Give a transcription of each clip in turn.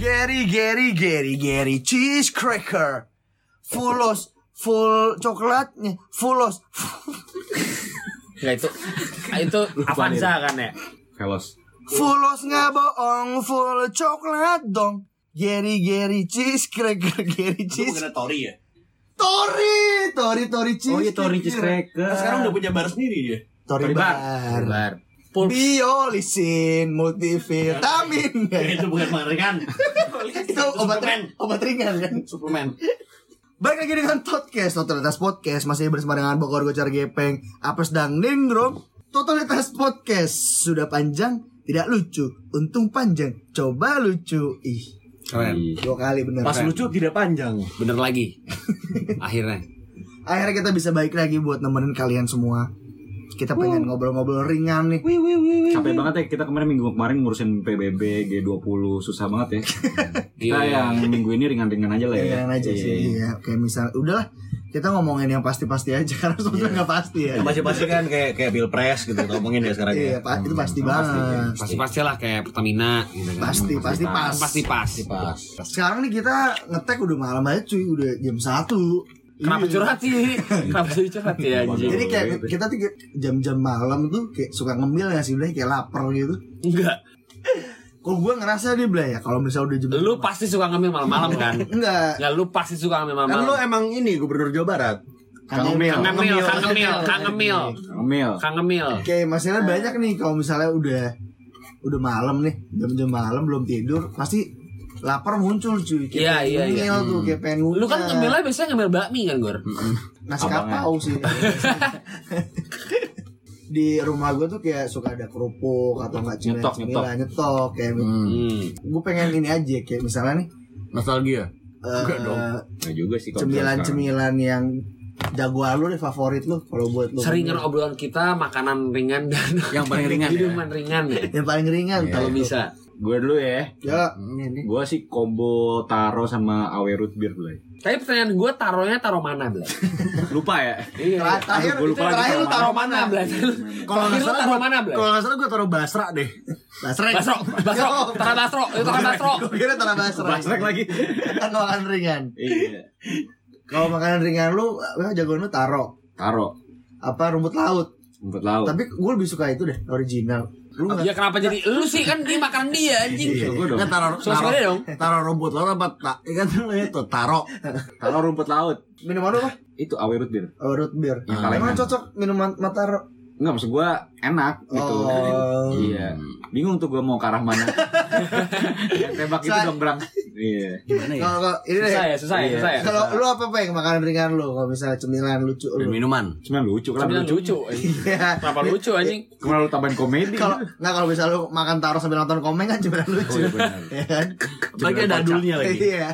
Gary Gary Gary Gary cheese cracker. Fullos full coklatnya fullos. Enggak itu itu Avanza kan ya? Velos. Fullos nggak bohong full coklat dong. Gary Gary cheese cracker Gary cheese. bukan Tori ya? Tori Tori Tori cheese. Oh iya Tori cheese cracker. Nah, sekarang udah punya bar sendiri dia. Tori Tori bar. bar. Bar. Pulp. Biolisin multivitamin. itu bukan mengerikan. itu obat obat ringan kan. Suplemen. Baik lagi dengan podcast Totalitas Podcast Masih bersama dengan Bogor Gocar Gepeng Apes dan Ningrum Totalitas Podcast Sudah panjang Tidak lucu Untung panjang Coba lucu Ih Keren. Dua kali bener Pas lucu tidak panjang. Bener lagi. Akhirnya. Akhirnya kita bisa baik lagi Buat nemenin kalian semua Kita pengen ngobrol-ngobrol ringan nih Capek banget ya kita kemarin minggu kemarin ngurusin PBB G20 susah banget ya. kita Iya. yang minggu ini ringan-ringan aja lah ya. Ringan aja sih Iya Kayak misal Udahlah kita ngomongin yang pasti-pasti aja Karena sebetulnya nggak pasti ya Yang pasti-pasti kan kayak kayak pilpres gitu ngomongin ya sekarang Iya ya. Pak itu pasti banget Pasti pastilah kayak Pertamina gitu kan. Pasti pasti pas Pasti pas. Pas. Sekarang nih kita ngetek udah malam aja cuy Udah jam 1 Kenapa Iya. curhat sih? Kenapa jadi curhat ya anjing? Jadi kayak kita tuh jam-jam malam tuh kayak suka ngemil gak sih Blay? Kayak lapar gitu Enggak. Kalau gue ngerasa nih Blay ya Kalau misalnya udah jam Lu pasti suka ngambil malam-malam kan? Enggak Ya lu pasti suka ngambil Kan lu emang ini gubernur Jawa Barat. Kang Emil. Kang Emil, Kang Emil, Kang Emil, Emil. Kang Emil. Kayak masalah banyak nih Kalau misalnya udah Udah malam nih Jam-jam malam belum tidur Pasti lapar muncul cuy. Kayak Iya, pengen iya, iya. ngemil tuh Kayak pengen Lu kan ngemilnya biasanya ngemil bakmi kan, Gor? Nasi kapau sih. Di rumah gue tuh kayak suka ada kerupuk Atau enggak Nyetok, cemilan Nyetok. Kayak Hmm. gue pengen ini aja kayak misalnya nih Nostalgia. eh, Nah juga sih cemilan-cemilan yang jagoan lu nih favorit lu kalau buat lu Seringan obrolan kita makanan ringan dan Yang paling ringan ya. minuman ringan ya. yang paling ringan Kalau tuh. bisa. Gue dulu ya. ya. Gue sih combo taro sama awe root beer dulu. Tapi pertanyaan gue taruhnya taruh mana, Bla? Lupa ya. Iya. terakhir Aduh, gua lupa terakhir lu taruh taruh mana Bla? Kalau nggak salah taruh gua- mana, Bla? Kalau nggak salah gue taruh Basra deh. basrek Basro, Basro, taruh Basro, itu kan Basro. gue kira taruh basrek Basrek lagi. kan makanan ringan Iya. Kalau makanan ringan lu eh, jagoan lu taro Taro. apa rumput laut Rumput laut. tapi gue lebih suka itu deh original lu nggak Ya kenapa jadi lu sih kan ini makanan dia anjing. Iya, gua dong. Kan sekali dong. taruh rumput laut apa tak? Kan itu taro. Taro rumput laut. minuman apa Itu awe root beer. oh, root beer emang cocok minuman mataro Enggak maksud gue enak gitu. Oh. Iya. Bingung tuh gue mau ke arah mana. Yang tembak itu dong berang. Iya. Gimana ya? kalau ini Susah ya, susah ya, Iya. susah ya. kalau lu apa peng makanan ringan lu kalau misalnya cemilan lucu lu minuman. Cuma lucu kan Cemilan lucu. lucu. anjing. Iya. Kenapa lucu anjing? Ke mana lu tambahin komedi? kalau nggak kalau misalnya lu makan taro sambil nonton komeng kan cemilan lucu Oh, iya benar. ya kan Lagi ada dulnya lagi. iya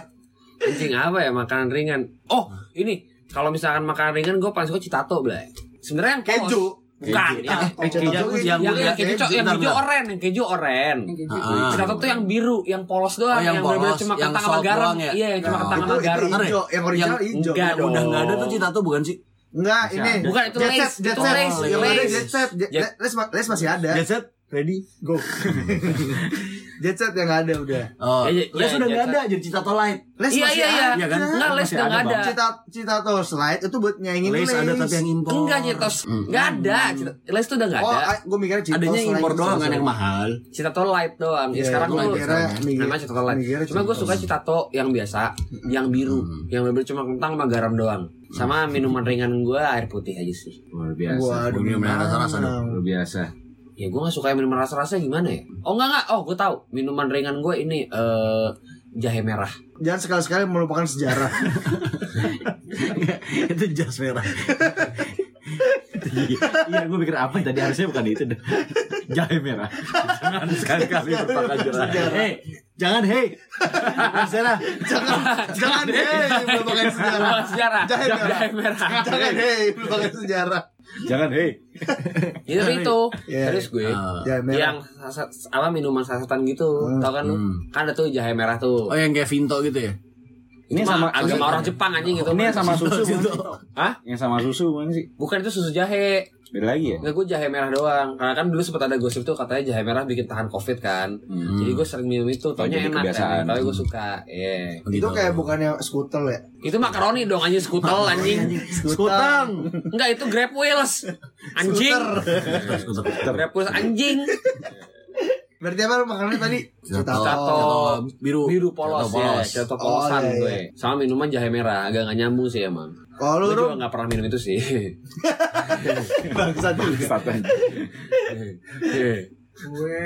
Anjing apa ya makanan ringan? Oh, ini kalau misalkan makanan ringan gue paling suka citato, Bla. Sebenarnya yang keju Bukan, yang, keju, keju, yang, keju, yang, keju, yang keju oren, yang keju oren. Ah. Citato tuh yang biru, yang polos doang, Oh, yang polos, cuma yang kentang sama garam. ya? Iya, yang cuma Oh. kentang sama garam. hijau yang original hijau enggak Yang udah nggak ada tuh dong. citato bukan sih? enggak ini Bukan, itu jet Lays. set jet Itu set Lays, yang ada jet set Jet- Jet- les ma- les masih ada Jet set, ready, go jet set yang ada udah Oh, Ya, ya, les ya, udah nggak jet ada jadi citato light. les Iya, masih iya, iya. ada Iya kan? Enggak, les udah ada, nggak ada. Bang. cita cita tuh slide itu buat nyaingin Les ada tapi yang impor. Enggak, Citos. Enggak ada. Cita- Les tuh udah enggak oh ada. gue mikirnya cita Adanya impor doang kan yang mahal. Citato light doang. Ya, Iya, sekarang gua tuh mikirnya- mikir- namanya Citato light. Cuma gue Citato. suka Citato yang biasa, yang biru, yang bener cuma kentang sama garam doang. Sama minuman ringan gue air putih aja sih. Luar biasa. Waduh, Ini yang rasa-rasa dong. Luar biasa. Ya gue gak suka yang minuman rasa-rasa gimana ya? Oh enggak enggak, oh gue tahu minuman ringan gue ini eh jahe merah. jangan sekali-sekali melupakan sejarah itu jas merah. Iya, gue pikir apa tadi harusnya bukan itu deh. Jahe merah. Jangan sekali-kali berpakai jerah. Hei, jangan hei. Sarah. jangan jangan hei melupakan sejarah Lupa sejarah. Jahe merah. Jahe merah. jangan hei melupakan sejarah Jangan hei. Itu itu. Iya. Terus gue merah. yang sasa- apa minuman sasetan gitu, tau kan lu? Hmm. Kan ada tuh jahe merah tuh. Oh yang kayak Vinto gitu ya? Ini Cuma sama agama orang Jepang anjing gitu. Ini yang sama susu? Hah? Yang sama susu bukan sih? Bukan itu susu jahe. Beda lagi ya? Enggak gue jahe merah doang. Karena kan dulu sempat ada gosip tuh katanya jahe merah bikin tahan covid kan. Jadi gue sering minum itu. Taunya enak kebiasaan. kan. Tapi gue suka. Iya. Itu kayak bukannya skutel ya? Itu makaroni dong anjing skutel anjing. Skutang. Enggak itu Grab Wheels. Anjing. Grab Wheels anjing. Berarti apa makanannya tadi? Cato. Cato. biru. Biru polos, Cato polos. ya. Cato polosan Oh, iya, gue. Sama minuman jahe merah. Agak gak nyambung sih emang. Kalau lu juga gak pernah minum itu sih. bangsat juga. Gue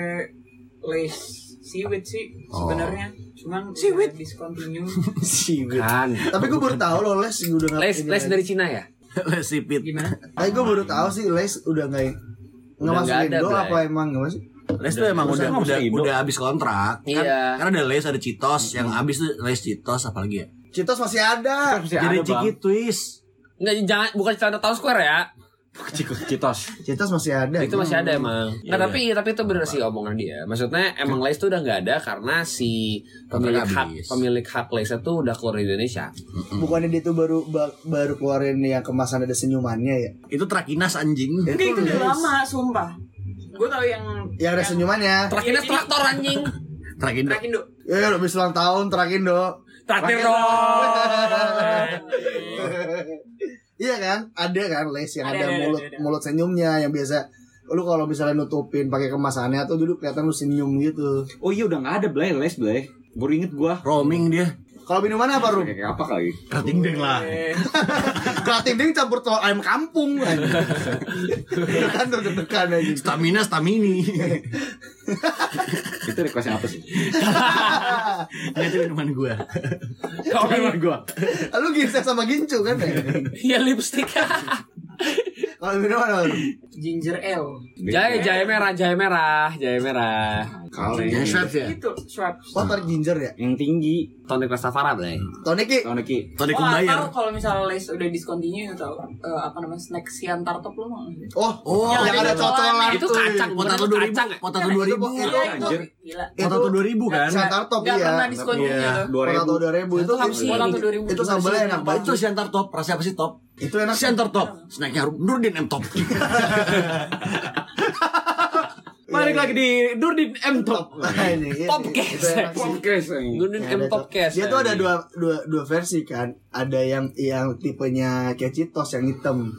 les seaweed sih Oh. sebenarnya cuman seaweed discontinue kan. Tapi gue baru tahu loh les udah nggak Les, les dari Cina ya? Lesipit. gimana Tapi gue baru tahu sih les udah nggak nggak Udah masuk nggak ada, Indo Bray. apa emang nggak masuk? Les tuh emang udah udah udah habis kontrak. Kan, Iya. Karena ada Les, ada Citos, yang habis tuh Les Citos apalagi ya? Citos masih ada. Masih Jadi ada. Ciki Twist. Enggak jangan bukan celana Town Square ya. Citos. Citos masih ada. itu masih ada emang. Iya, Nggak, tapi tapi itu bener sih omongan dia. Maksudnya emang Lays itu udah nggak ada karena si pemilik hak pemilik hak Lays itu udah keluar dari Indonesia. Bukannya dia tuh baru ba- baru keluarin yang kemasan ada senyumannya ya? Itu Trakinas anjing. Enggak itu udah lama sumpah gue tau yang Yang ada senyumannya. Terakhirnya Iya, traktor anjing. Trakindo. Trakindo Ya ya habis ulang tahun terakhir dong. Traktir dong. Iya kan? Ada kan les yang Ada, ada, ada, ada, mulut ada. mulut senyumnya yang biasa lu kalau misalnya nutupin pakai kemasannya tuh dulu kelihatan lu senyum gitu. Oh iya udah gak ada Blay, les Blay. Baru inget gua. Roaming dia. Kalau minuman apa Rum? Kayak apa kali? Kerating deng lah. Kerating ding campur telur ayam kampung kan tuh deg-degan aja. Stamina stamini. Itu requestnya apa sih? Ini itu minuman gua. Kalau Minuman gua. Lu ginseng sama gincu kan ya? Iya lipstick. Kalau minuman apa? Rum? ginger ale jahe jahe merah, jahe merah, jahe merah. Kali. Yang Schweppes ya? itu swap Oh, tarik ginger ya? Yang tinggi. Tonic Rastafari, Blay. Tony Ki, Tahun Ki. Tadi Oh, kumbayar. atau kalau misalnya les udah discontinue tau eh, apa namanya snack siantar top lo nggak? Oh, Oh, yang yang ada cocolan Itu kacang, Potato itu 2000. kacang ya? Potato Itu- 2000. itu- Iya, itu anjir. gila Potato 2000 kan? Siantar top Nggak iya. pernah discontinue Iya. tuh Dua Potato ribu. 2000 itu Itu apa sih? Potato 2000 itu sambalnya enak banget. Itu siantar top. Rasanya apa sih top? Itu enak. Siantar top. Snacknya Nurdin M top. Balik lagi di Nurdin M Top. Gundin Ada M. Popcast. Dia tuh ada dua, dua, dua versi kan. Ada yang yang tipenya kayak Citos yang hitam.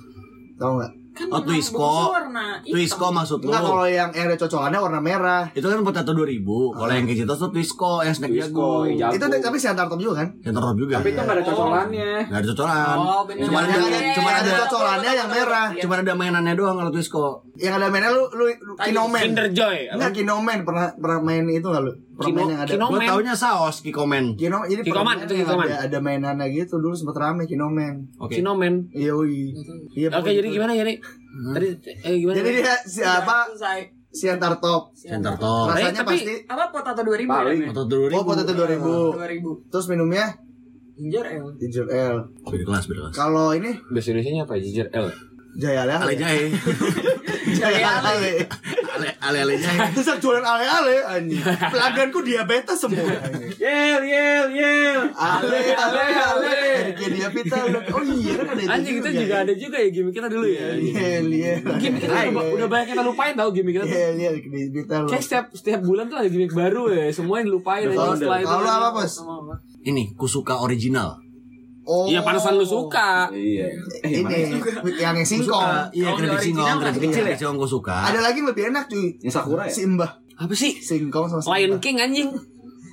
Tahu nggak? Kan Oh, Twisco. bagusnya warna hitam. Twisco maksud lu. Enggak kalau yang ada cocolannya warna merah. Itu kan potato 2000. Kalau yang kayak Citos tuh Twisco yang snack jagung. Itu tapi siantar top juga kan? Siantar top juga. Tapi itu gak ada cocolannya. Nggak ada cocolan. Oh. Cuma ada, cuma ada, cocolannya yang merah. Iya. cuma ada mainannya doang kalau Twisco. Yang ada mainnya lu lu, Kinomen. Kinder Joy. Enggak Kinomen pernah pernah main itu enggak lu? Pernah Kino- yang ada Kino- Gue taunya saus Kikomen. Kino, jadi Kikoman, pernah itu Kikoman. Ada, ada mainannya gitu dulu sempat rame Kinomen. Oke. Kinomen. Iya. Iya. Oke, pokoknya jadi gitu. gimana jadi? Tadi eh gimana? Jadi dia siapa? Selesai. Siantar top. Siantar top. Rasanya tapi- pasti apa potato 2000 Paling. namanya? Potato 2000. Oh, potato 2000. 2000 Terus minumnya ginger ale ginger ale. Beda kelas, beda kelas. Kalau ini Bahasa Indonesia apa? Ginger L. Jaya Ale. Ale jahe. Jaya Ale. Ale ale ale jahe. Terus yang jualan ale ale anjing. Pelangganku diabetes semua. Yel, yel, yel. Ale ale ale. Erika diabetes. Oh iya kan ada. Anjing itu juga ada juga ya gimmick kita dulu ya. Iya iya. Gimmick kita udah, udah banyak kita lupain tau gimmick kita tuh. Iya iya Erika diabetes. Kayak setiap setiap bulan tuh ada gimmick baru ya. Semuanya dilupain Kalau aja setelah itu. kalau apa bos? Ini kusuka original. Oh. Iya panusan lu suka. Iya. Eh? Ini yang yang singkong. Iya, keripik singkong, keripik kan kecil ya. Singkong gue suka. Ada lagi yang lebih enak cuy. Yang Sakura ya? Simba. Apa sih? Singkong sama Simba. Lion King anjing.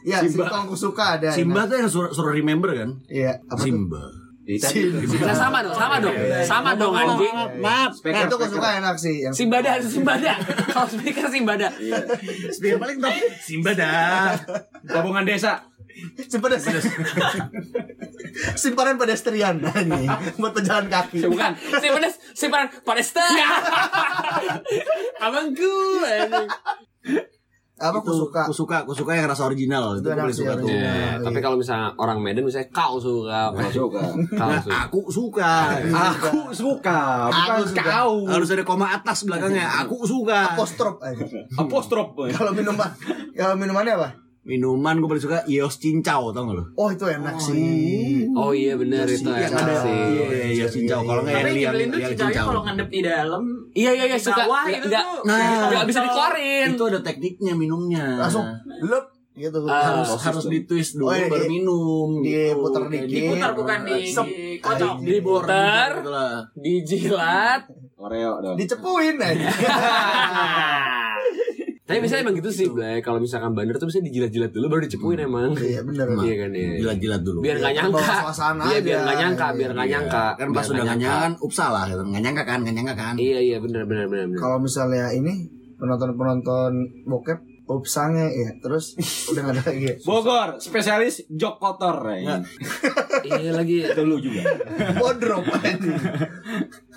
Iya, singkong aku suka ada. Simba tuh yang suruh, suruh remember kan? Iya, apa tuh? Simba. Nah, sama dong, sama dong. Sama dong anjing. Maaf, itu aku suka enak sih yang Simbada, Simbada. Kalau speaker Simbada. Speaker paling top. Simba dah. Gabungan desa. simpanan simpanan pedestrian anjing buat pejalan kaki. Bukan, simpanan simpanan Palestina. Abangku anjing. Apa aku Itu suka? Aku suka, aku suka yang rasa original. Itu Itu paling suka tuh. Iya, iya. tapi kalau misalnya orang Medan misalnya kau suka, Gak suka. kau Nah, suka. aku suka. Aku suka, bukan Aku suka. kau. Harus ada koma atas belakangnya. Aku suka. Apostrop aja. Apostrof. Kalau minuman, kalau minumannya apa? Minuman gue paling suka Yos Cincau tau gak lo? Oh itu enak sih. Oh iya bener itu enak ada sih. Iya, Yos Cincau. Kalau nggak tapi yang cincau. kalau ngendep di dalam Iya iya iya suka nggak itu nggak tuh. Nah, nggak bisa dikeluarin. Itu ada tekniknya minumnya. Langsung lep gitu. Ah, harus harus ditwist dulu Oh, iya, baru iya. minum. Diputer gitu. dikit. Diputar bukan di kocok. Diputar, lah. dijilat. Oreo dong. Dicepuin aja. Tapi biasanya emang gitu sih, Blay. Kalau misalkan bandar tuh bisa dijilat-jilat dulu baru dicepuin emang. Iya bener. Iya kan ya. Jilat-jilat dulu. Biar nggak nyangka. Bawa suasana Iya, biar aja. nggak nyangka, biar nggak Iya. nyangka. Kan pas udah nggak nyangka kan upsa lah gitu. Nggak nyangka kan, nggak nyangka kan. Iya iya benar benar benar. benar. Kalau misalnya ini penonton-penonton bokep upsange ya terus udah gak ada lagi ya. Bogor, spesialis jok kotor ya. Iya lagi. Itu lu juga. Bodrop aja.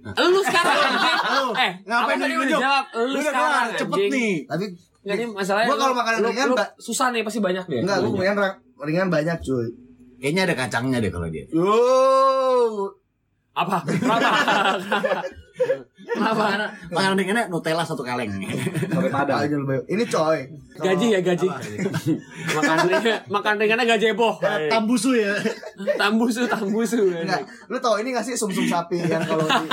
Lu sekarang anjing. Eh, ngapain apa lu udah jawab? Lu sekarang cepet nih. Tapi Nggak nih masalahnya. Gua kalau makanan ringan, susah nih pasti banyak deh. enggak gue kemudian ringan banyak cuy. Kayaknya ada kacangnya deh kalau dia. Yo. Apa? Kenapa? Kenapa? Kenapa? Makanan ringannya Nutella satu kaleng. Sampai padang. Ini coy. Gaji ya gaji. makan ringan, makan ringannya gazebo. Tambusu ya. Tambusu, tambusu. Enggak, lu tau ini gak sih sumsum sapi yang kalau di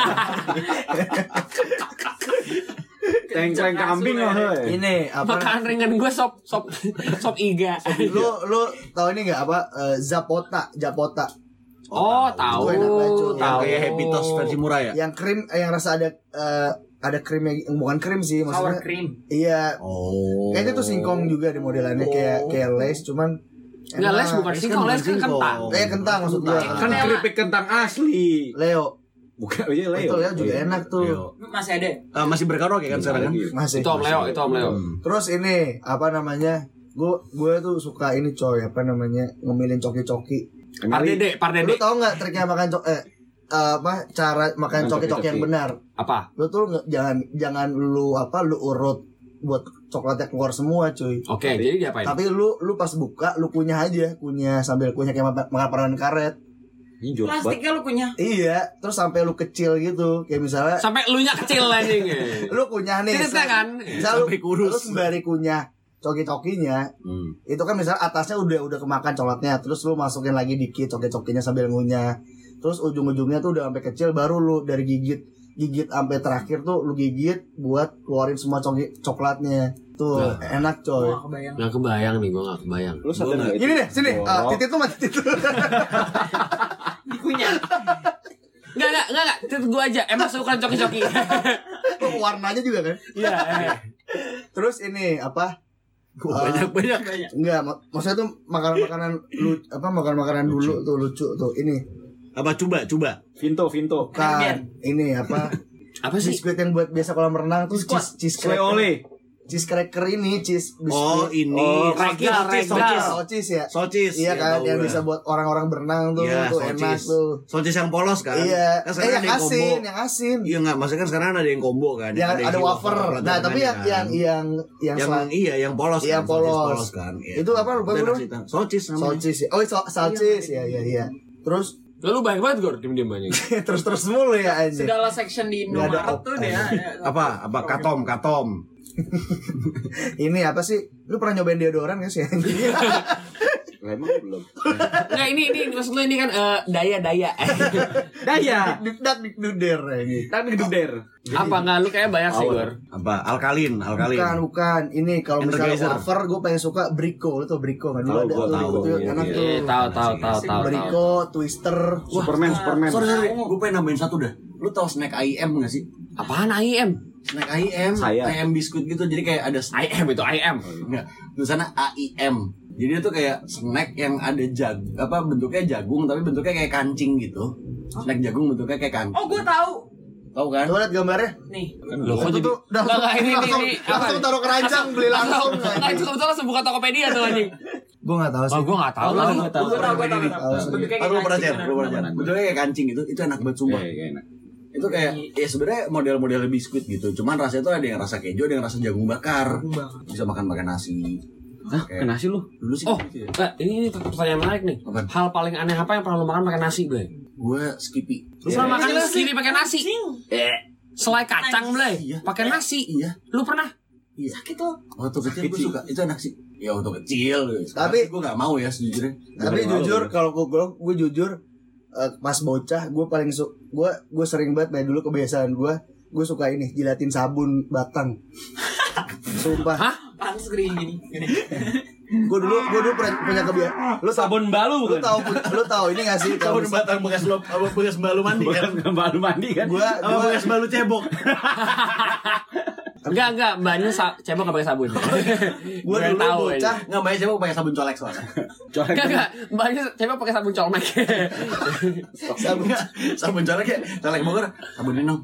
Tengkleng kambing loh. hei. ini apa? Makan ringan gue sop sop sop iga. Lu lu tau ini gak apa eh, zapota, zapota Oh, tahu, tahu. Yang kayak Happy Toast versi murah ya. yang krim eh, yang rasa ada eh, ada krimnya bukan krim sih Sour maksudnya. cream. Iya, Oh. kayaknya tuh singkong juga di modelannya kayak kayak lace cuman Enggak les bukan singkong, kan les kan kentang. Kayak kentang maksud gua. Kan keripik kentang asli. Leo, Bukan iya Leo. itu Leo juga enak tuh. Leo. Masih ada. Ah, masih berkaraoke kan sekarang kan? Masih. Itu Om Leo, itu Om Leo. Hmm. Terus ini apa namanya? Gue gue tuh suka ini coy apa namanya ngemilin coki-coki. Pardede, Lu pardede. tau nggak triknya makan cok eh apa cara makan coki-coki yang benar? Apa? Lu tuh jangan jangan lu apa lu urut buat coklatnya keluar semua cuy. Oke, jadi diapain? Tapi lu lu pas buka lu kunyah aja, kunyah sambil kunyah kayak makan makan permen karet. Ini jorok banget. Plastiknya lu punya. Iya, terus sampai lu kecil gitu. Kayak misalnya Sampai lu nya kecil anjing. lu kunyah nih. Cerita kan? Misal lu, Sampai kurus. lu sembari kunyah coki-cokinya Hmm. itu kan misalnya atasnya udah udah kemakan coklatnya terus lu masukin lagi dikit coki-cokinya sambil ngunyah terus ujung-ujungnya tuh udah sampai kecil baru lu dari gigit gigit sampai terakhir tuh lu gigit buat keluarin semua coki coklatnya tuh Nah. enak coy Wah, kebayang. Nggak kebayang nih, gue nggak kebayang. Lu sadar nggak itu? gini deh sini ah, Jorok. titit tuh mati titit Dikunyah. Enggak, enggak, enggak, enggak. Titik gue aja. Emang suka coki-coki. warnanya juga kan Iya. terus ini apa banyak banyak. Banyak. enggak mak- maksudnya tuh makanan-makanan lu apa makan-makanan dulu tuh lucu tuh ini Apa coba coba? Vinto, Vinto. kan ini apa Apa sih? biskuit yang buat biasa kolam renang tuh cheese cheese ole. Cheese cracker ini cheese biskuit Oh ini. Oh, regal, socis, regal. socis. socis ya Socis. iya kan tahu yang bisa buat orang-orang berenang tuh Iya, tuh socis. enak tuh Socis yang polos kan? iya Kan eh sekarang yang ada yang asin combo. yang asin Iya nggak, maksudnya kan sekarang ada yang combo kan. yang ada, isi wafer ada nah tapi yang warnanya yang kan. yang yang, yang selan- iya yang polos Iya, kan, socis polos. kan. Iya. Itu apa, lupa Itu bro? Socis namanya. socis ya. oh so, socis ya ya iya terus Lu banyak banget gue diem-diem aja. terus terus mulu ya anjir Segala section di ada Indomaret tuh deh ya. Apa? Apa katom, katom. ini apa sih lu pernah nyobain deodoran gak sih Lah, Emang belum. Enggak, ini ini maksud lu ini kan eh, daya-daya. Daya. dik dik duder ini Dan gededer. Apa enggak lu kayak banyak sih, Gor. Apa? Alkalin, alkalin. Bukan, bukan. Ini kalau misalnya wafer, gue pengen suka Brico. Lu tau Brico kan? Dulu Tahu, ada tuh, tahu. Brico tuh Iya, enak iya. tuh. Tahu tahu tahu tahu. tahu. Brico, Twister. Superman, Superman. Sorry, sorry. Gue pengen nambahin satu dah. Lu tau snack IM gak sih? Apaan AIM? Snack IM, Saya. IM biskuit gitu. Jadi kayak ada snack. IM itu IM. Enggak. Tulisannya AIM. Jadi itu kayak snack yang ada jag apa bentuknya jagung tapi bentuknya kayak kancing gitu. Snack jagung bentuknya kayak kancing. Oh, gue tahu. Tahu kan? Tuh liat gambarnya. Nih. Loh, kok Itu jadi tuh udah enggak, ini langsung, ini langsung taruh keranjang beli langsung. Itu kebetulan langsung buka Tokopedia tuh anjing. Gue gak tahu sih. Oh, gue enggak tahu Oh, lagi. gue tahu, gue tahu, gue. Bentuknya Aku kayak pernah kancing, chat, lu pernah benar-benar. Bentuknya kayak kancing gitu. Itu enak banget sumpah. Iya, iya, enak. Itu kayak ya sebenarnya model-model biskuit gitu. Cuman rasanya tuh ada yang rasa keju, ada yang rasa jagung bakar. Bisa makan pakai nasi. Hah, Kayak- kena sih lu? Dulu sih Oh, gitu ya. enggak, ini ini pertanyaan menarik nih. Apaan? Hal paling aneh apa yang pernah lu makan pakai nasi, Blay? Gue Skippy. Lu pernah makan sendiri pakai nasi? Eh, selai kacang, Blay. Iya. Pakai nasi. Iya. Lu pernah? Iya. Sakit tuh. Waktu kecil gue suka. Itu enak sih. Ya waktu kecil. Tapi- gue gak mau ya sejujurnya. Tapi Gua jujur kalau gue gue jujur eh, pas bocah gue paling su gue gue sering banget dari dulu kebiasaan gue gue suka ini jilatin sabun batang sumpah gini gini. gini. Gue dulu gue dulu punya, punya kebiasaan lu tau Sabun balu lu bukan? tahu lu tahu ini gak sih Sabun batang bekas lo apa bekas balu mandi kan? Bukan balu mandi kan? gue Apa gue bekas balu cebok? Enggak, enggak, mbaknya sa cebok gak pakai sabun. gue Yang dulu tahu bocah Enggak banyak cebok pakai sabun colek soalnya. Colek Enggak, enggak, mbaknya cebok pakai sabun colmek. sabun Enggak, sabun colek ya, colek Bogor, sabun minum.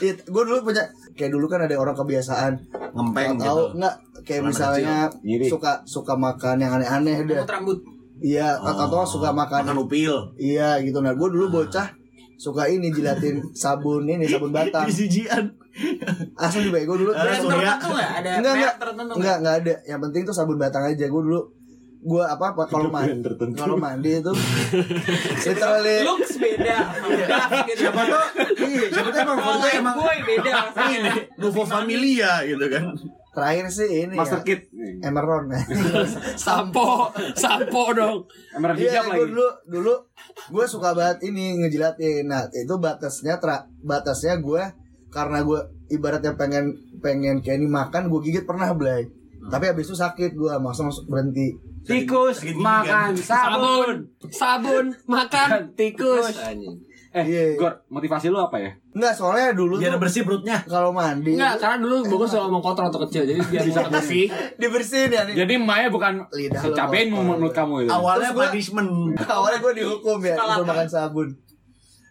It, gue dulu punya kayak dulu kan ada orang kebiasaan Ngempeng tahu gitu. nggak kayak misalnya Ngiri. suka suka makan yang aneh-aneh deh Rambut rambut. iya atau atau suka makan makan upil. iya gitu nah gue dulu bocah suka ini jilatin sabun ini sabun batang Bisijian. asli baik gue dulu Surya. tertentu nggak? Ada enggak enggak enggak enggak ada yang penting tuh sabun batang aja gue dulu gue apa apa kalau mandi kalau mandi itu literally Looks beda. Siapa tuh? Iya, siapa tuh emang foto emang boy beda. ini Nuvo Familia gitu kan. terakhir sih ini Master ya, Kit. Emeron Sampo, sampo dong. Emerald Iya, hijab gue lagi. dulu dulu gue suka banget ini ngejilatin. Nah itu batasnya tra, batasnya gue karena gue ibaratnya pengen pengen kayak ini makan gue gigit pernah belai. Tapi habis itu sakit gue langsung berhenti. Tikus makan kan? sabun. Sabun, makan tikus. Eh, Iya. Gor, motivasi lu apa ya? Enggak soalnya dulu Biar tuh bersih perutnya. kalau mandi Enggak, karena dulu Bogor suka ngomong kotor atau kecil, jadi biar bisa bersih. dibersihin ya nih. Jadi Maya bukan Lidah kotor. menurut kamu itu. Awalnya gua- punishment. Awalnya gue dihukum ya makan sabun.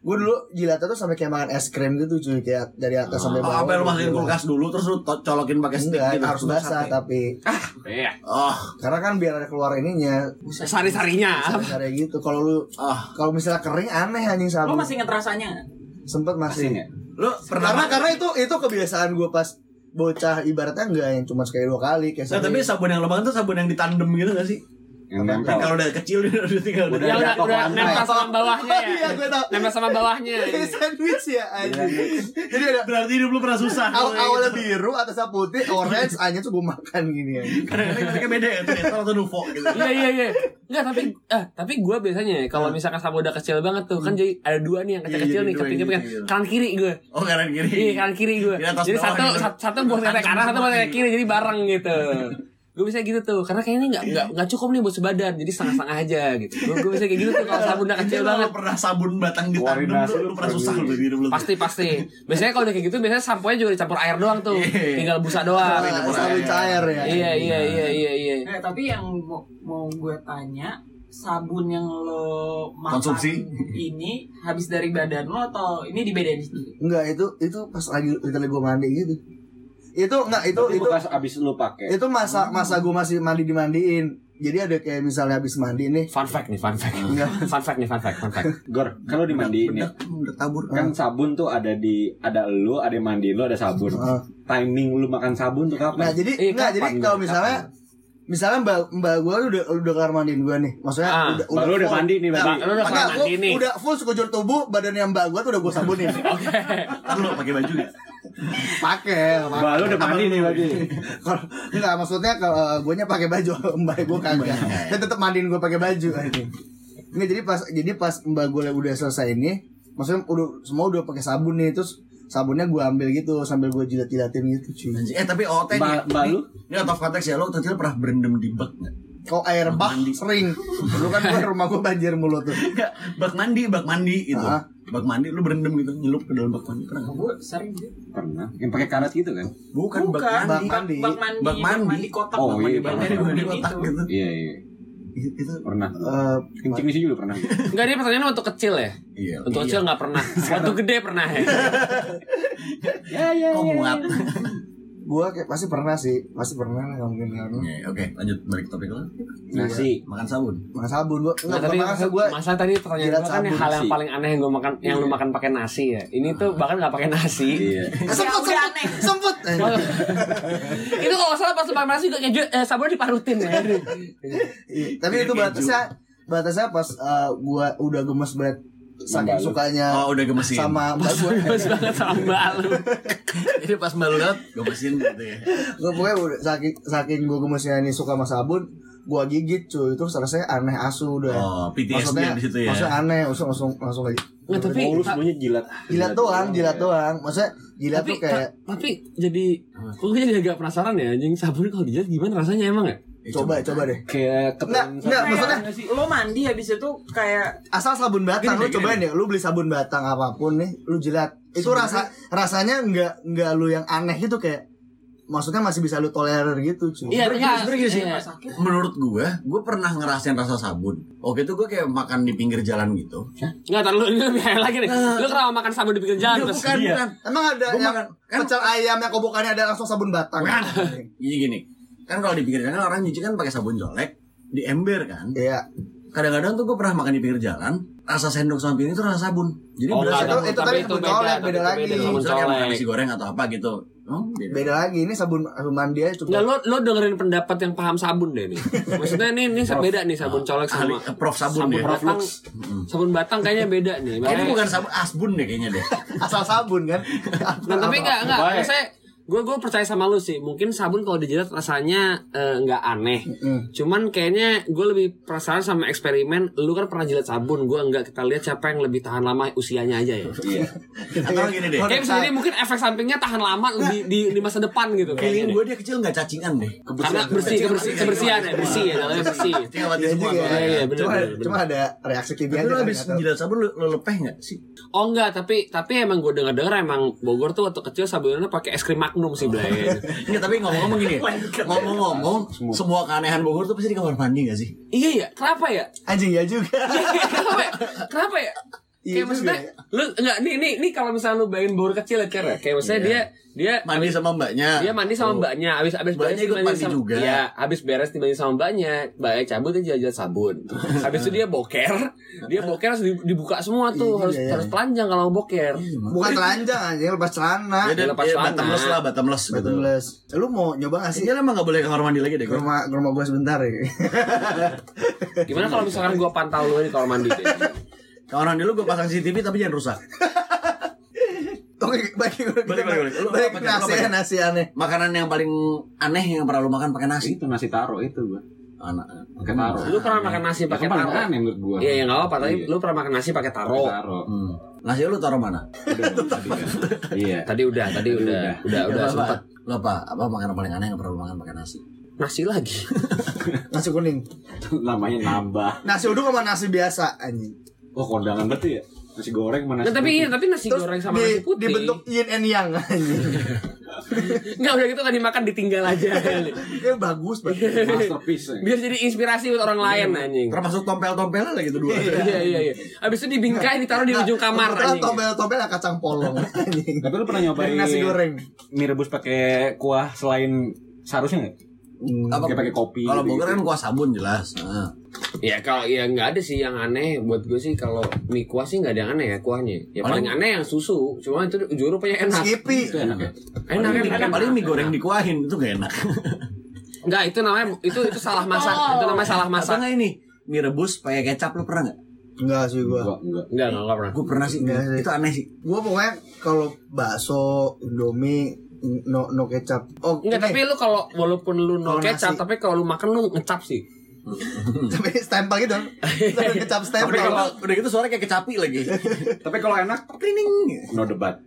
Gue dulu jilatnya tuh sampai kayak makan es krim gitu cuy kayak dari atas sampai Oh, bawah. apa lu masukin gitu. kulkas dulu terus lu colokin pakai stick Enggak, gitu. harus basah sate. tapi Iya. Oh, karena kan biar ada keluar ininya Sari-sarinya. Cara gitu. Kalau lu ah. kalau misalnya kering aneh anjing Lo sabun. masih inget rasanya? Sempet masih. Ya? Lu pernah Karena karena itu itu kebiasaan gue pas bocah ibaratnya enggak yang cuma sekali dua kali kayak Nah, tapi sabun yang lo makan tuh sabun yang ditandem gitu gak sih? Yang nempel. kalau udah kecil udah tinggal Udah Yang udah, udah nempel sama bawahnya Oh, ya. iya, gue tau. Nempel sama bawahnya. Kayak sandwich ya anjing. Jadi ada Berarti hidup lu pernah susah. aw awalnya biru atasnya putih, orange, hanya tuh gue makan gini ya. Kadang-kadang mereka beda ya, tuh netral atau Nuvo gitu. Iya iya iya. Enggak tapi eh tapi gue biasanya ya, kalau misalkan sabun udah kecil banget tuh kan jadi ada dua nih yang Iya, kecil-kecil jadi nih dua keping yang keping kecil. kanan kiri gue. Oh kanan kiri. Iya kanan kiri gue. Jadi satu gitu. satu, satu buat kanan, satu buat kiri jadi bareng gitu. Gue bisa gitu tuh, karena kayaknya ini nggak nggak nggak cukup nih buat sebadan, jadi setengah-setengah aja gitu. Gue gue bisa kayak gitu tuh kalau sabun udah kecil Jadi banget. Pernah sabun batang ditandem Koordinasi lu, pernah susah lu di hidup lu. Pasti pasti. Biasanya kalau udah kayak gitu, biasanya sampo juga dicampur air doang tuh, Iya. tinggal busa doang. Sabun cair ya. Iya iya iya iya iya. Eh, tapi yang mau, mau gue tanya sabun yang lo makan Konsumsi? ini habis dari badan lo atau ini dibedain sendiri? Enggak, itu itu pas lagi literally gue mandi gitu. Itu enggak itu Itu itu bekas abis lu pakai. itu masa masa gue masih mandi dimandiin. Jadi ada kayak misalnya habis mandi nih. Fun fact nih, fun fact. Enggak. Fun fact nih, fun fact, fun fact. Gor, kalau dimandiin ya. Tabur. Kan sabun tuh ada di ada lu, ada yang mandi lu, ada sabun. Heeh. Timing lu makan sabun tuh kapan? Nah, jadi Eh, enggak kapan jadi gitu? kalau misalnya misalnya mbak mbak gue udah udah kelar mandiin gue nih maksudnya Ah, udah Mbak lu udah full. mandi nih, Nah, berarti. Lu udah enggak, gua mandi nih. udah full sekujur tubuh badannya mbak gue tuh udah gue sabunin Kan lu pakai baju ya? Pakai Mbak lu udah mandi nih berarti. kalau enggak maksudnya kalau gue nya pakai baju mbak gue kagak dia tetap mandiin gue pakai baju ini jadi pas jadi pas mbak gue udah selesai ini maksudnya udah semua udah pakai sabun nih terus sabunnya gue ambil gitu sambil gue jilat jilatin gitu cuy. Eh tapi OT nih. Mbak- lu? Ini out of konteks ya, lo kecil pernah berendam di bak nggak? Kau air bah Mandi. sering dulu kan gua rumah gue banjir mulut tuh Enggak, bak mandi, bak mandi gitu. Ah. Bak mandi lu berendam gitu, nyelup ke dalam bak mandi pernah nggak? Gue sering sih. Pernah. Yang pakai karat gitu kan? Bukan, bak Bukan, mandi. Bak mandi. Bak mandi, Bak mandi. kotak. Oh, bak mandi iya, bak dari Bak mandi bak kotak itu. gitu. Iya, iya. Itu, itu Pernah. Eh, Kencing di sini juga pernah. Enggak dia pertanyaannya waktu kecil ya. iya. Waktu iya. kecil nggak pernah. Waktu gede pernah ya. Ya, ya, Kok muat? Gue kayak pasti pernah sih pasti pernah lah nggak mungkin nggak. Oke, lanjut balik ke topik lo. Nasi. Makan sabun. makan sabun gue Nah, nggak tapi pernah makan gue masa tadi pertanyaan gue kan sabun hal yang paling aneh yang gue makan yang lu makan pakai nasi ya. Ini tuh bahkan nggak pakai nasi. Iya. semput udah semput aneh. semput Oh. itu kalau salah pas lu pakai nasi juga keju eh, sabunnya diparutin ya. Iya, tapi itu batasnya batasnya pas uh, gua udah gemes banget saking Mbak sukanya Oh, udah gemesin. sama mbak gue Bagus banget sama mbak lu. Jadi pas mbak lu liat, gemesin gitu ya. gue pokoknya udah saking saking gue gemesnya ini suka sama sabun gua gigit cuy itu rasanya aneh asu udah Oh, PTSD di situ ya. maksudnya aneh langsung langsung langsung aja Nggak, tapi Oh, lu semuanya jilat. jilat doang jilat doang maksudnya jilat tapi tuh kayak ta- tapi jadi gue jadi agak penasaran ya anjing sabun kalau dijilat gimana rasanya emang ya Eh, coba coba deh Kayak Enggak, enggak, Kayak maksudnya lo mandi habis itu kayak asal sabun batang Gini lu deh, cobain deh lu beli sabun batang apa pun nih lu jilat itu rasa rasanya nggak nggak lu yang aneh gitu kayak maksudnya masih bisa lu tolerir gitu cuy iya Sebenarnya enggak gini sih, iya. sakit. menurut gue, gue pernah ngerasain rasa sabun. Waktu itu gue kayak makan di pinggir jalan gitu. Enggak, tar lu ini lebih lagi nih. Lu kenapa makan sabun di pinggir jalan Enggak, terus? bukan, Iya. bukan. emang ada Gua yang makan- kan- pecel ayam yang kobokannya ada langsung sabun batang Bukan. Jadi gini, kan kalau di pinggir jalan orang nyuci kan pakai sabun colek di ember kan. iya Kadang-kadang tuh gue pernah makan di pinggir jalan, rasa sendok sama piring itu rasa sabun. Jadi Oh, berasa itu- itu tapi tadi itu sabun beda, colek, beda itu lagi. beda sabun misalnya makan nasi goreng atau apa gitu. Oh, beda. beda lagi ini sabun sabun mandi aja Enggak, coba lo lo dengerin pendapat yang paham sabun deh nih. Maksudnya ini ini beda nih sabun colek Ahli, sama eh, Prof sabun, ya. batang. Sabun batang kayaknya beda nih. Makanya- bukan sabun asbun deh kayaknya deh. asal sabun kan Nah, tapi enggak enggak. Baik. Gue gue percaya sama lu sih. Mungkin sabun kalau dijilat rasanya eh, nggak aneh. Cuman kayaknya gue lebih penasaran sama eksperimen. Lu kan pernah jilat sabun, gue enggak. Kita lihat siapa yang lebih tahan lama usianya aja ya. Iya. Atau gini deh. Kayak bisa jadi mungkin efek sampingnya tahan lama di, di, di masa depan gitu. Kayaknya gue dia kecil nggak cacingan deh. Karena bersih, kebersih, kebersihan ya, bersih ya, dalamnya bersih. Cuma ada reaksi kimia Tapi aja lu kan, habis nggak tahu. jilat sabun lu, lu lepeh nggak sih? Oh enggak, tapi tapi emang gue dengar dengar emang Bogor tuh waktu kecil sabunnya pakai es krim Magnum sih, Blay. Enggak, tapi ngomong-ngomong gini. Ngomong-ngomong, semua keanehan Bogor tuh pasti di kamar mandi gak sih? iya ya, kenapa ya? anjing ya juga kenapa ya? Kenapa ya? Iya Kayak maksudnya, juga lu enggak nih nih nih kalau misalnya lu bayangin Bogor kecil ya, Cer, ya. Kayak maksudnya dia dia Mandi sama mbaknya. dia mandi sama mbaknya, habis habis Mbaknya beres ikut mandi sama, juga. Iya, habis beres dimandi sama mbaknya, mbaknya cabut dia jalan sabun. habis itu dia boker, dia boker harus dibuka semua tuh, Iya, harus iya. harus telanjang kalau mau boker. bukan telanjang anjing lepas celana Ya, dan, lepas ya, celana. bottomless lah, bottomless gitu. Bottomless. lu mau nyoba gak sih Kayaknya emang gak boleh ke kamar mandi lagi deh ke gue. rumah ke rumah gue sebentar ya Gimana kalau misalkan gua pantau lu di kamar mandi deh? Kamar mandi lu gue pasang CCTV tapi jangan rusak. Oke, baik, kita Balik, balik, balik. Lu balik nasi apa, ya, nasi aneh. Makanan yang paling aneh yang pernah lu makan pakai nasi. Itu nasi taro itu gua. Anak. Pakai taro. Lu pernah makan nasi pakai Kan taro? aneh menurut gua. Iya, ya nggak apa-apa. Tapi Iya. lu pernah makan nasi pakai taro. taro. Hmm. Nasi lu taruh mana? Udah, tadi. Iya. Tadi udah, tadi udah, udah, udah apa, sempet Lu apa? Apa makanan paling aneh yang pernah lu makan pakai nasi? nasi lagi. Nasi kuning. Namanya nambah. Nasi uduk sama nasi biasa anjing. Oh, kondangan berarti ya? Nasi goreng mana? Nah, tapi iya, tapi nasi Terus goreng sama di, nasi putih. dibentuk yin and yang. Enggak udah gitu kan dimakan ditinggal aja. Ya bagus banget. masterpiece. ya. Biar jadi inspirasi buat orang lain anjing. Termasuk tompel-tompelnya lagi tuh dua. Iya iya iya. Habis itu dibingkai ditaruh di ujung kamar Kebetulan anjing. tombel-tombel kacang polong anjing. Tapi lu pernah nyobain Nasi goreng. mie rebus pakai kuah selain seharusnya nggak? Apa? Kayak pakai kopi. Kalau gitu-gitu. Bogor kan kuah sabun jelas. Nah. Ya kalau ya nggak ada sih yang aneh buat gue sih kalau mie kuah sih nggak ada yang aneh ya kuahnya. Ya paling Paling- aneh yang susu. Cuma itu jujur rupanya enak. Skippy. Itu enak ya? Enak Paling, enak. paling mie goreng dikuahin itu gak enak. Enggak, itu namanya itu itu salah masak. Itu namanya salah Masa masak. nggak ini mie rebus pakai kecap lu pernah nggak? Enggak sih gua. Enggak, enggak. Enggak, enggak, enggak pernah. Gue pernah sih. Nggak sih. Itu aneh sih. Gua pokoknya kalau bakso, Indomie, no no kecap. Oh, Enggak, tapi lu kalau walaupun lu no kecap, nasi. tapi kalau lu makan lu ngecap sih. tapi stempel gitu. kecap stempel. Tapi kalau udah gitu suara kayak kecapi lagi. Tapi kalau enak, Klining. no debat.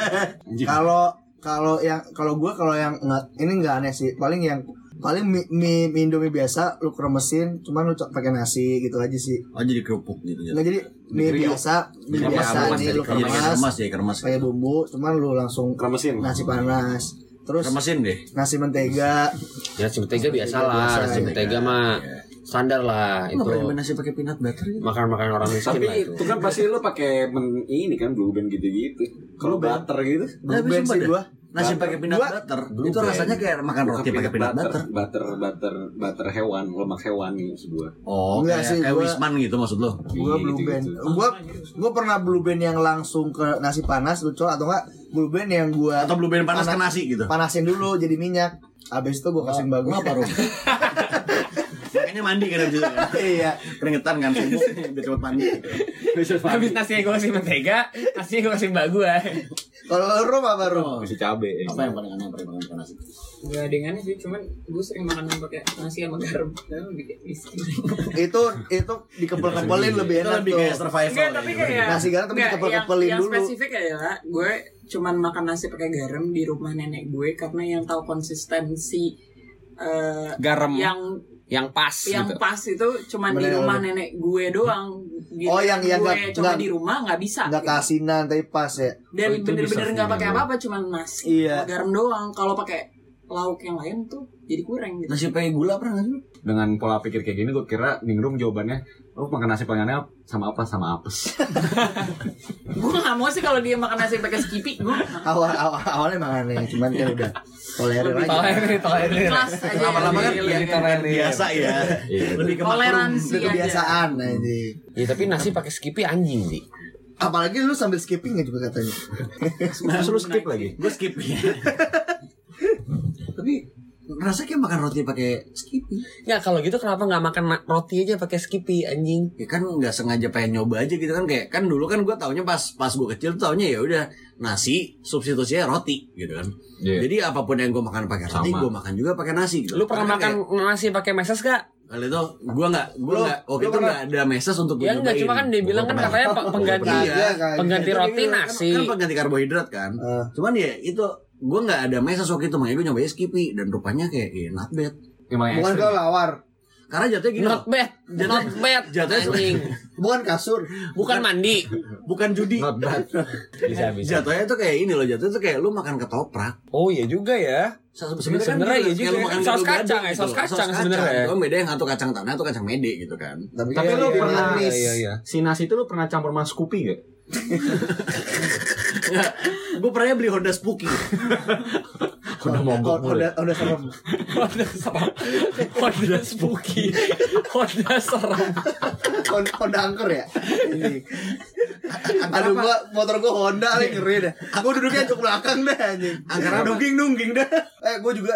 Kalau kalau yang kalau gua kalau yang nggak ini nggak aneh sih. Paling yang paling mie, mie, mie Indomie biasa lu kremesin cuman lu pakai nasi gitu aja sih. Oh jadi kerupuk gitu. Nggak jadi mie Kriuk. biasa, mie Kremes, biasa kremes, nih jadi lu kemas ya pakai bumbu, cuman lu langsung Kremesin. nasi panas. Terus Kemasin deh. nasi mentega. Ya nasi mentega biasa lah, biasa, nasi ya. mentega mah standar lah Nggak pernah itu. nyobain nasi pakai peanut butter gitu. Makan-makan orang miskin Tapi lah itu. itu kan pasti lu pakai ini kan blue band gitu-gitu. Kalau butter gitu. Blue band sih gua. Nasi pakai peanut butter. Blue Itu Band. rasanya kayak makan roti pakai peanut butter. butter, butter, butter hewan, lemak hewan nih maksud gua. Oh, Enggak kayak, sih, kayak gua- Wisman gitu maksud lo. Gua Iya, blue gitu-gitu. band. Gua gua pernah blue band yang langsung ke nasi panas lucu atau enggak blue band yang gua Atau blue band panas ke Panas. nasi gitu. panasin dulu jadi minyak. Habis itu gua kasih bagus. Ngapa, Rom? Makanya mandi kan abis itu kan. iya. Keringetan kan biar cepet mandi. Habis nasinya gue kasih mentega, nasinya gue kasih mbak gue. Kalau Rom apa Rom? Masih cabe. Apa yang paling aneh yang pernah makan nasi? Gak ada yang aneh sih, cuman gue sering makan pakai nasi sama garam. Itu itu dikepel-kepelin lebih Itu enak lebih tuh. kayak survival. Enggak, tapi ya, kayak Nasi garam tapi dikepel-kepelin yang, dulu. Yang spesifik adalah gue cuman makan nasi pakai garam di rumah nenek gue karena yang tahu konsistensi eh, Garam yang, yang pas yang gitu. pas itu cuman di rumah nenek gue doang. Gitu. Oh, yang- yang gue nggak- coba nggak- di rumah nggak bisa. Nggak gitu. kasinan tapi pas ya. Dan Oh, bener-bener nggak pakai apa-apa, cuman nasi Iya. sama garam doang. Kalau pakai lauk yang lain tuh jadi kurang gitu. Nasi pakai gula pernah nggak sih? lu? Dengan pola pikir kayak gini gue kira ningrum jawabannya lu makan nasi aneh sama apa sama apes. gue nggak mau sih kalau dia makan nasi pakai skippy, gue Awal, awal awalnya emang aneh, cuman kan udah tolerir aja. Tolerir, tolerir. kelas aja. Lama-lama kan Iya, ya, iya. kan biasa ya. Iya. Lebih ke toleransi kebiasaan aja. Ya tapi nasi pakai skippy anjing sih. Apalagi lu sambil skipping ya juga katanya. Terus lu skip lagi. Gue skip ya. Tapi rasa kayak makan roti pakai skippy. Nggak kalau gitu kenapa nggak makan ma- roti aja pakai skippy anjing? Ya kan nggak sengaja pengen nyoba aja gitu kan kayak kan dulu kan gue taunya pas pas gue kecil tuh taunya ya udah nasi substitusinya roti gitu kan. Iya. Jadi apa pun yang gue makan pakai roti Sama. gue makan juga pakai nasi gitu. Lu pernah Karena makan nasi pakai meses gak? kayak- Kali itu gue nggak gue nggak waktu lu itu nggak ada meses untuk gue Ya enggak, nyobain. cuma kan dia bilang kan katanya pe- pengganti Pernah. Iya, kan. pengganti roti kan- nasi. Kan pengganti karbohidrat kan. Eh. Cuman ya itu gue nggak ada meses waktu itu makanya gue nyobain skippy dan rupanya kayak eh, not bad. Emang Bukan ke lawar, Karena jatuhnya gini Not bad, not bad, Jatuhnya- anjing. bukan kasur. Bukan mandi. bukan judi. Not bad. Bisa bisa. Jatuhnya tuh kayak ini loh, jatuhnya tuh kayak lu makan ketoprak. Oh iya juga ya. Sebenarnya Sebenarnya iya juga. Saus gado-gado kacang ya, gitu saus loh. kacang sebenarnya. Cuma beda yang satu kacang tanah, satu kacang mede gitu kan. Tapi, Tapi lu pernah manis. Iya iya. Si nasi itu lu pernah campur sama Scoopy gak? gue pernah beli Honda Spooky. Udah mogok Oh, udah udah serem. Honda serem. Honda spooky. Honda serem. Honda, Honda angker ya. Ini. Aduh gua motor gua Honda nih ngeri dah. Gua duduknya ke belakang dah anjing. Angker? Nungging nungging dah. Eh gua juga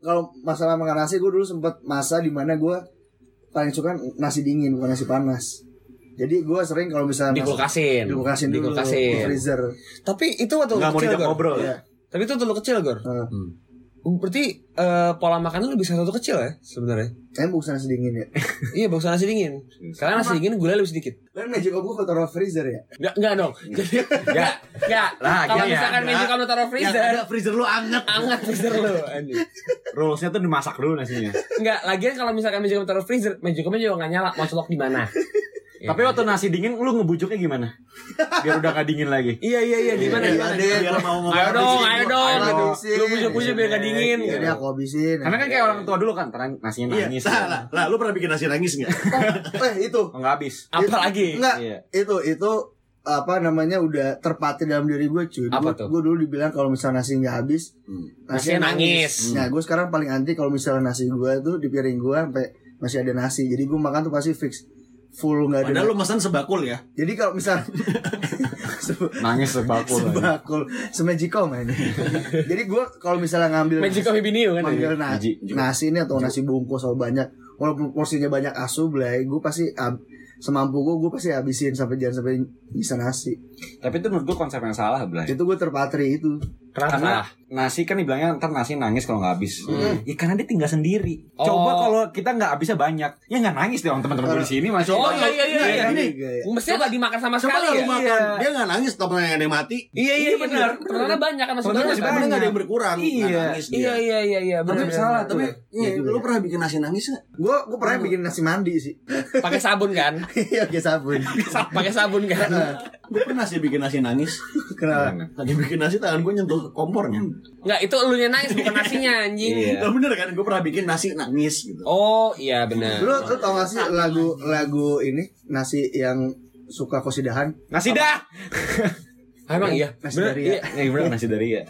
kalau masalah makan nasi gua dulu sempet masa di mana gua paling suka nasi dingin bukan nasi panas. Jadi gua sering kalau misalnya Dikulkasin. dikulkasin dulu Dikulkasin. di freezer. Tapi itu waktu lu Nggak mau kecil, Gor. ngobrol ya? Tapi itu waktu lu kecil, Gor. Heeh. Berarti eh, pola makan lu lebih satu kecil ya sebenarnya. Kayaknya bukan nasi dingin ya. iya, bagus nasi dingin. Karena nasi dingin gula lebih sedikit. Kan magic of gua taruh freezer ya. Enggak, enggak dong. Jadi enggak, enggak. Lah, Kalau ya, misalkan meja kamu taruh freezer, ada freezer lu anget. anget freezer lu. Rulesnya tuh dimasak dulu nasinya. Enggak, lagian kalau misalkan meja kamu taruh freezer, meja kamu juga enggak nyala, mau celok di mana? Ya. Tapi waktu nasi dingin lu ngebujuknya gimana? Biar udah gak dingin lagi. Iya iya iya gimana Iya, gimana? deh. Biar mau ngomong Ayo dong, ayo dong. Lu pujuk-pujuk biar gak dingin. Iya gitu. deh aku habisin. Karena kan kayak orang tua dulu kan, terang nasinya Iya, nangis. lah, lah, lah, lu pernah bikin nasi nangis nggak? eh itu Oh, nggak habis. Apalagi? Enggak, Iya. itu itu apa namanya udah terpatri dalam diri gue cuy. Apa Gue tuh? gue dulu dibilang kalau misalnya nasi nggak habis, Nasinya nangis. Nah, gue sekarang paling anti kalau misalnya nasi gue tuh di piring gue sampai masih ada nasi. Jadi gue makan tuh pasti fix full nggak ada. Padahal lu pesan sebakul ya. Jadi kalau misal Nangis sebakul. sebakul semajiko man. Jadi gue kalau misalnya ngambil Magic Coffee Binio kan? ngambil na- Biji. nasi ini atau nasi bungkus atau banyak walaupun porsinya banyak asu belai gue pasti ab- semampu gue gue pasti habisin sampai jangan sampai bisa nasi Tapi itu menurut gue konsep yang salah, Blay. itu gue terpatri itu Kenapa Karena nasi kan dibilangnya ntar nasi nangis kalau nggak habis. Hmm. Ya karena dia tinggal sendiri. Oh. Coba kalau kita nggak habisnya banyak, ya nggak nangis deh orang teman-teman gue di sini masih. Oh iya iya iya. iya. Ini Mestinya gak dimakan sama Coba sekali lu ya? makan, Iya. dia nggak nangis, tapi yang ada yang mati. Iya iya benar. Ternyata banyak kan masih Sebenarnya nggak ada yang berkurang. Iya. nggak nangis dia. Iya iya iya iya. Tapi benar, salah, tapi iya, Iya lu ya. pernah bikin nasi nangis nggak? gue gue pernah bikin nasi mandi sih pakai sabun kan? iya pakai sabun Pakai sabun kan? Gue pernah sih bikin nasi nangis. kenapa Lagi bikin nasi tangan gue nyentuh kompornya. Enggak, itu elunya nangis bukan nasinya anjing. Iya. Gak bener kan? Gue pernah bikin nasi nangis gitu. Oh iya benar. lu lu tau gak sih lagu lagu ini nasi yang suka kosidahan Nasi dah. Ah, emang iya. Nasi Bener, dari iya. Ya bener nasi dari ya.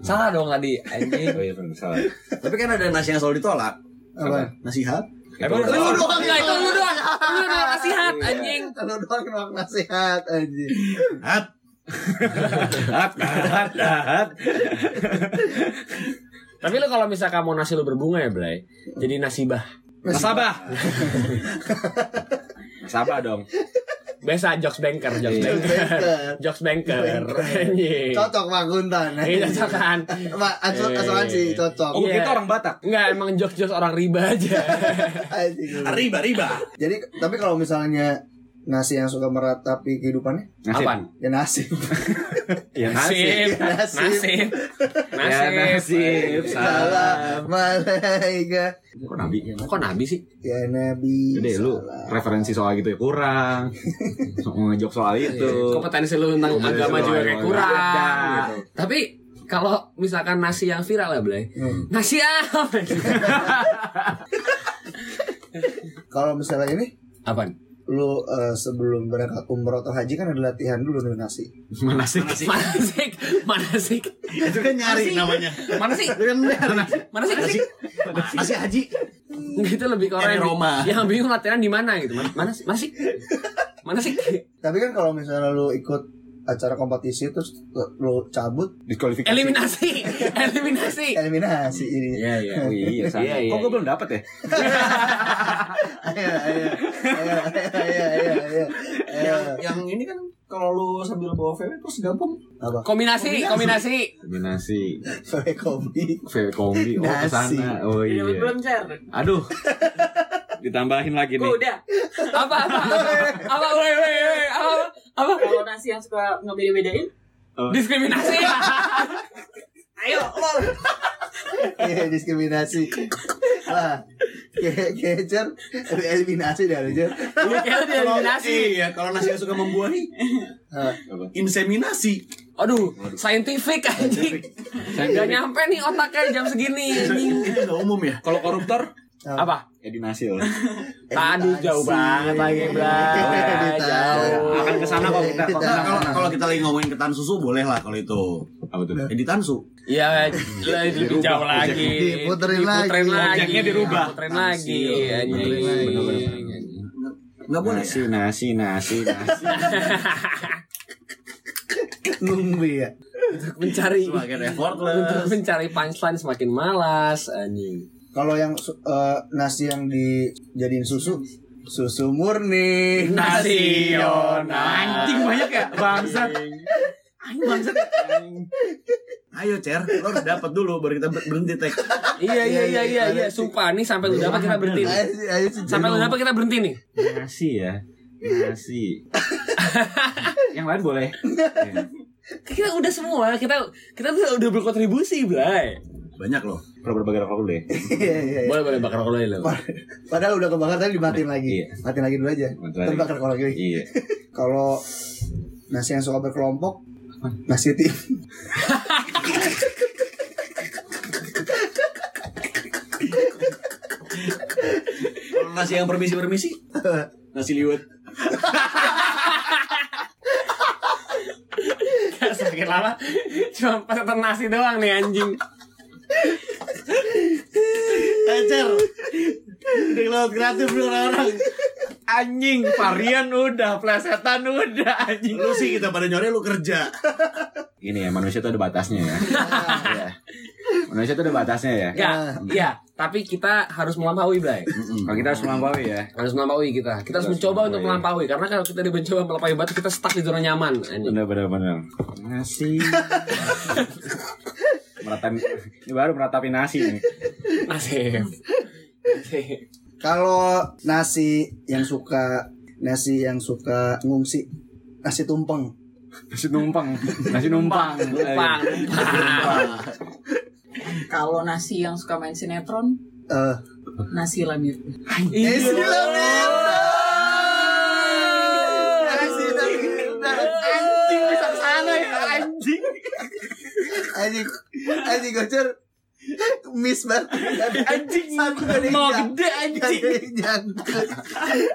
Salah dong tadi anjing. Oh iya bener salah. Tapi kan ada nasi yang selalu ditolak. apa Nasihat. Emang Lu salah. doang enggak itu lu doang. Lu doang nasihat anjing. kalau doang kenapa nasihat aja Hat. Hat, hat, hat. Tapi lu kalau misalkan mau nasi lu berbunga ya, Blay. Jadi nasibah. Nasabah. Nasabah dong. Biasa jokes banker, jokes Iya. banker. Jokes banker. Cocok Pak Guntan. Iya, cocok kan? Pak. Asuhan sih cocok. Oh, Iya. kita orang Batak. Enggak, emang jokes-jokes orang riba aja. Anjing. Riba riba. Jadi tapi kalau misalnya nasi yang suka meratapi kehidupannya Nasib. Apaan? ya nasi. Ya nasib. Nasib. Nasib. Nasib. Ya nasib. Salam malaika Kok nabi? Kok nabi sih? ya nabi. Jadi lu referensi soal gitu ya kurang. Ngejok soal itu. Kompetensi lu tentang Kompetensi agama juga kayak kurang gitu. Tapi kalau misalkan nasi yang viral ya, Blay. Hmm. Nasi apa? Kalau misalnya ini Apaan? Lu eh, sebelum berangkat umroh atau haji kan ada latihan dulu nih nasi. Mana sih? Mana sih? Mana sih? Itu kan nyari namanya. Mana sih? Itu kan nyari. Mana sih? Nasi nasi haji. Gitu lebih ke orang Nyari yang, Roma. yang bingung latihan di mana gitu. Mana, mana sih? Mana sih? Mana sih? Tapi kan kalau misalnya lu ikut acara kompetisi terus lu cabut Diskualifikasi. Eliminasi. Eliminasi. eliminasi ini. Iya, iya. Oh iya, sama. Iya, iya, Kok gue iya. belum dapet ya? Ayo ayo ayo ayo ayo ayo. ayo. Yang ini kan kalau lu sambil bawa VW terus gampang. Apa? Kombinasi, kombinasi. Kombinasi VW kopi. VW kombi oh ke sana oh Iya, iya belum share. aduh ditambahin lagi nih udah. Apa apa? Apa? Woi. Apa? Apa? Kalau nasi yang suka ngebeda-bedain, Diskriminasi. ayo lo. Iya diskriminasi. Lah, kayak kayak Cer, eliminasi dah Cer. Iya, eliminasi. Iya, kalau nasi yang suka membuahi Ah, inseminasi. Aduh, scientific anjing. Gak nyampe nih otaknya jam segini. udah umum ya. kalau koruptor Apa? Edi Nasil Aduh, jauh banget lagi, Bray. Jauh. akan ke sana kok kita Nah, kalau kalau kita lagi ngomongin ketan susu boleh lah kalau itu. apa tuh Editan su. Iya, lebih Dirubah, jauh lagi. Diputerin lagi. Objeknya Objeknya dirubah. Diputerin lagi. Iya, lagi. Enggak boleh. nasi nasi nasi nasi Nunggu ya. Untuk mencari Semakin untuk effortless. mencari punchline semakin malas anjing. Kalau yang eh, nasi yang dijadiin susu, susu murni. Nasional. anjing banyak ya bangsat anjing bangsat Ayo Cer, lo harus dapat dulu baru kita ber- berhenti tek. Iya iya iya iya iya sumpah nih sampai lu dapat kita berhenti nih. Ayo, ayo, sih, Sampai lu dapat kita berhenti nih. nasi ya nasi yang lain boleh Ya. Kita udah semua, kita kita tuh udah berkontribusi, Bray. Banyak loh. kalau berbagi rokok dulu deh Iya, iya, iya. Boleh boleh bakar rokok dulu. Padahal udah kebakar tadi dimatiin lagi. Iya. Matiin lagi dulu aja. Terbakar kalau lagi. iya Kalau nasi yang suka berkelompok, nasi tim. Kalau nasi yang permisi-permisi, nasi liwet. Semakin lama cuma pesetan nasi doang nih anjing. Eh Cer, udah lewat kreatif lu orang-orang. anjing varian udah plesetan udah anjing Lu sih kita pada nyore lu kerja. ini ya manusia tuh ada batasnya ya Iya. manusia tuh ada batasnya ya Ya, iya, tapi kita harus melampaui, Bray. kalau kita harus melampaui ya Harus melampaui kita. Kita harus mencoba untuk melampaui karena kalau kita mencoba melampaui batu kita stuck di zona nyaman. anjing. bener bener bener nasi meratapi ini baru meratapi nasi nih. Nasib. Kalau nasi yang suka nasi yang suka ngungsi, nasi tumpeng. nasi numpang nasi numpang Numpang, numpang. Kalau nasi yang suka main sinetron, Eh, nasi lamir. Iya. Nasi Lamir. Anjing, anjing gocor. Miss banget. Anjing, Satu kali mau gede, anjing. kali nyangkut.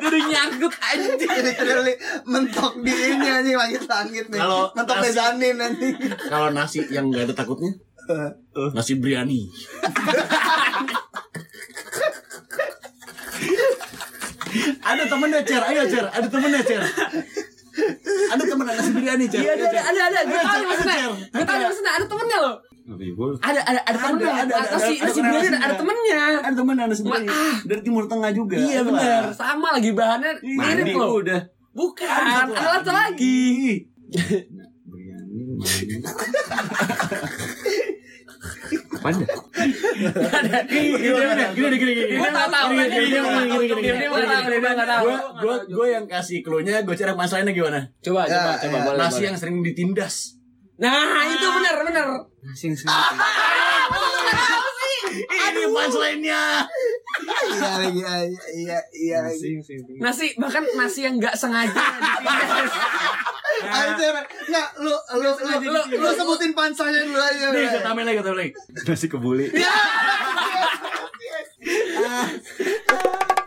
Udah nyangkut anjing. Literally mentok di ini anjing langit-langit nih. Kalau mentok nasi- mezanin nanti. Kalau nasi yang nggak ada takutnya, nasi biryani. ada temennya Cer, ayo Cer, ada temennya Cer. Ada temen nasi biryani Cer. Iya ada ada ada ada. Gue Ayo, tahu Cer, nih maksudnya. Gue tahu nih maksudnya ada temennya loh. Ribul. Ada ada ada temennya. ada, ada, Nasi ada, nasi ada biryani nasinya. ada temennya. Ada temen nasi biryani dari Timur Tengah juga. Iya Ada benar. Sama lagi bahannya mirip loh. udah Bukan, ada satu lagi. Apaan ya? Gini, gini, gini, gini, gini. Gue nggak tahu. Gini, gini, gini, nggak tahu. Gua, gua, gua yang kasih clue-nya, gue cara masalahnya gimana? Coba, coba, Ya, coba. ya. boleh, Nasi yang sering ditindas. Nah, itu benar, benar. Nasi yang sering Ini punchline-nya. Iya lagi, iya, iya, iya lagi. Nasi bahkan nasi yang nggak sengaja. Ah, itu ya, Nggak, lu, lu, lu, lu, lu sebutin pansanya dulu aja. Nih, gue tambahin lagi, tambahin lagi. Nasi kebuli.